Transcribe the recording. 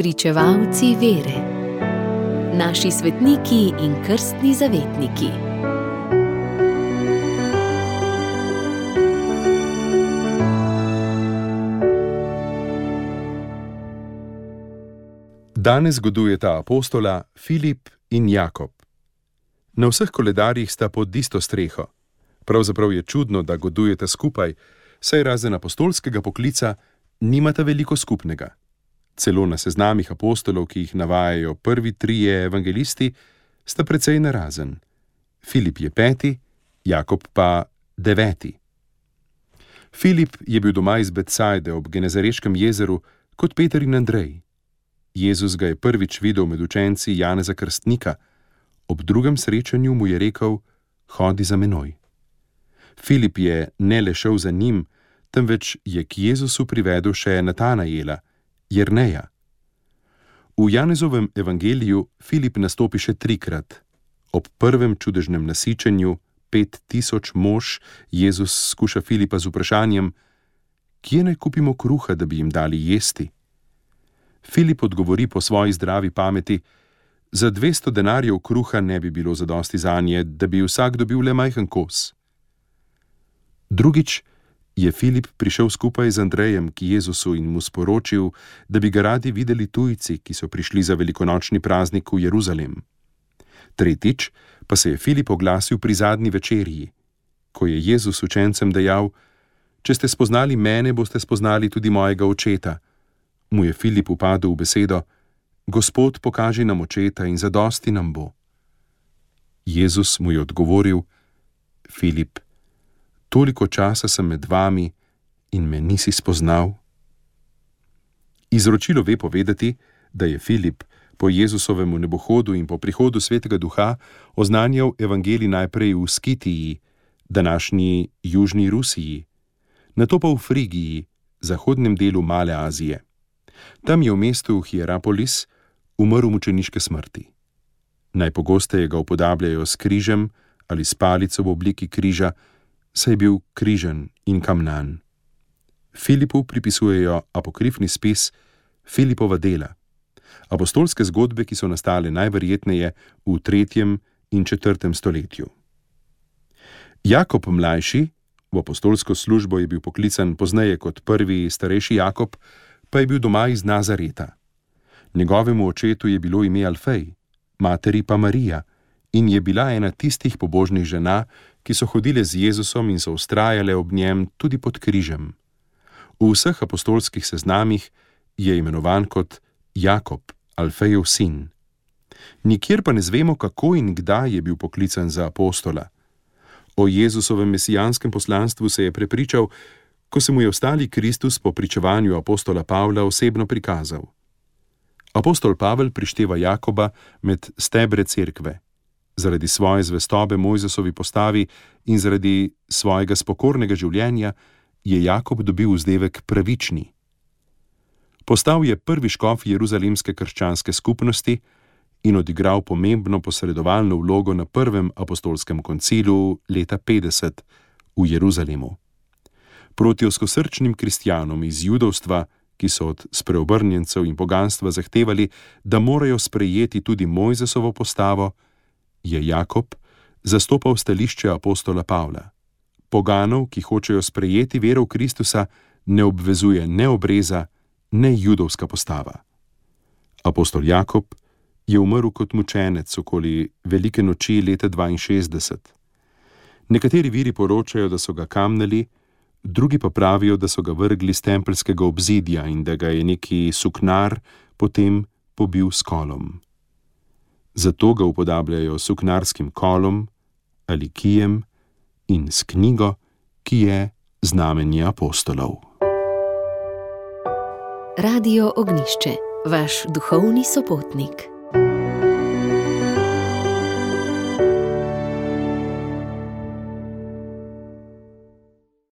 Pričevalci vere, naši svetniki in krstni zavetniki. Danes zgodujeta apostola Filip in Jakob. Na vseh koledarjih sta pod isto streho. Pravzaprav je čudno, da godujete skupaj, saj razen apostolskega poklica nimata veliko skupnega. Celo na seznamih apostolov, ki jih navajajo prvi trije evangelisti, sta precej narazen. Filip je peti, Jakob pa deveti. Filip je bil doma iz Betsajde ob Genezareškem jezeru kot Peter in Andrej. Jezus ga je prvič videl med učenci Janeza Krstnika, ob drugem srečanju mu je rekel: Hodi za menoj. Filip je ne le šel za njim, temveč je k Jezusu privedel še Natanajela, Jrneja. V Janezovem evangeliju Filip nastopi še trikrat. Ob prvem čudežnem nasičenju, pet tisoč mož, Jezus skuša Filipa z vprašanjem: Kje naj kupimo kruha, da bi jim dali jesti? Filip odgovori po svoji zdravi pameti: Za dvesto denarjev kruha ne bi bilo zadosti za nje, da bi vsak dobil le majhen kos. Drugič je Filip prišel skupaj z Andrejem k Jezusu in mu sporočil, da bi ga radi videli tujci, ki so prišli za velikonočni praznik v Jeruzalem. Tretjič pa se je Filip oglasil pri zadnji večerji, ko je Jezus učencem dejal: Če ste spoznali mene, boste spoznali tudi mojega očeta mu je Filip upadel v besedo: Gospod, pokaži nam očeta in zadosti nam bo. Jezus mu je odgovoril: Filip, toliko časa sem med vami in me nisi spoznal. Izročilo ve povedati, da je Filip po Jezusovem nebohodu in po prihodu svetega duha oznanjal evangelij najprej v Skitiji, današnji Južni Rusiji, nato pa v Frigiji, zahodnem delu Male Azije. Tam je v mestu Hierapolis umrl mučeniške smrti. Najpogosteje ga upodabljajo s križem ali s palico v obliki križa, saj je bil križen in kamnan. Filipu pripisujejo apokrifni spis Filipova dela, apostolske zgodbe, ki so nastale najverjetneje v tretjem in četrtem stoletju. Jakob mlajši, v apostolsko službo je bil poklican pozneje kot prvi starejši Jakob, pa je bil doma iz Nazareta. Njegovemu očetu je bilo ime Alfej, materi pa Marija, in je bila ena tistih pobožnih žena, ki so hodile z Jezusom in so ustrajale ob njem tudi pod križem. V vseh apostolskih seznamih je imenovan kot Jakob, Alfejev sin. Nikjer pa ne zvemo, kako in kdaj je bil poklican za apostola. O Jezusovem mesijanskem poslanstvu se je prepričal, ko se mu je ostali Kristus po pričevanju apostola Pavla osebno prikazal. Apostol Pavel prišteva Jakoba med stebre cerkve. Zaradi svoje zvestobe Mojzesovi postavi in zaradi svojega spokornega življenja je Jakob dobil vzdevek pravični. Postal je prvi škof Jeruzalemske krščanske skupnosti in odigral pomembno posredovalno vlogo na prvem apostolskem koncilu leta 50 v Jeruzalemu proti oskosrčnim kristjanom iz judovstva, ki so od spreobrnjencev in poganstva zahtevali, da morajo sprejeti tudi Mojzesovo postavo, je Jakob zastopal stališče apostola Pavla. Poganov, ki hočejo sprejeti vero v Kristusa, ne obvezuje ne obreza, ne judovska postava. Apostol Jakob je umrl kot mučenec okoli velike noči leta 62. Nekateri viri poročajo, da so ga kamnili, drugi pa pravijo, da so ga vrgli z tempeljskega obzidja in da ga je neki suknar potem pobil s kolom. Zato ga upodabljajo s suknarskim kolom ali kijem in s knjigo, ki je znamenje apostolov. Radio Ognišče, vaš duhovni sopotnik.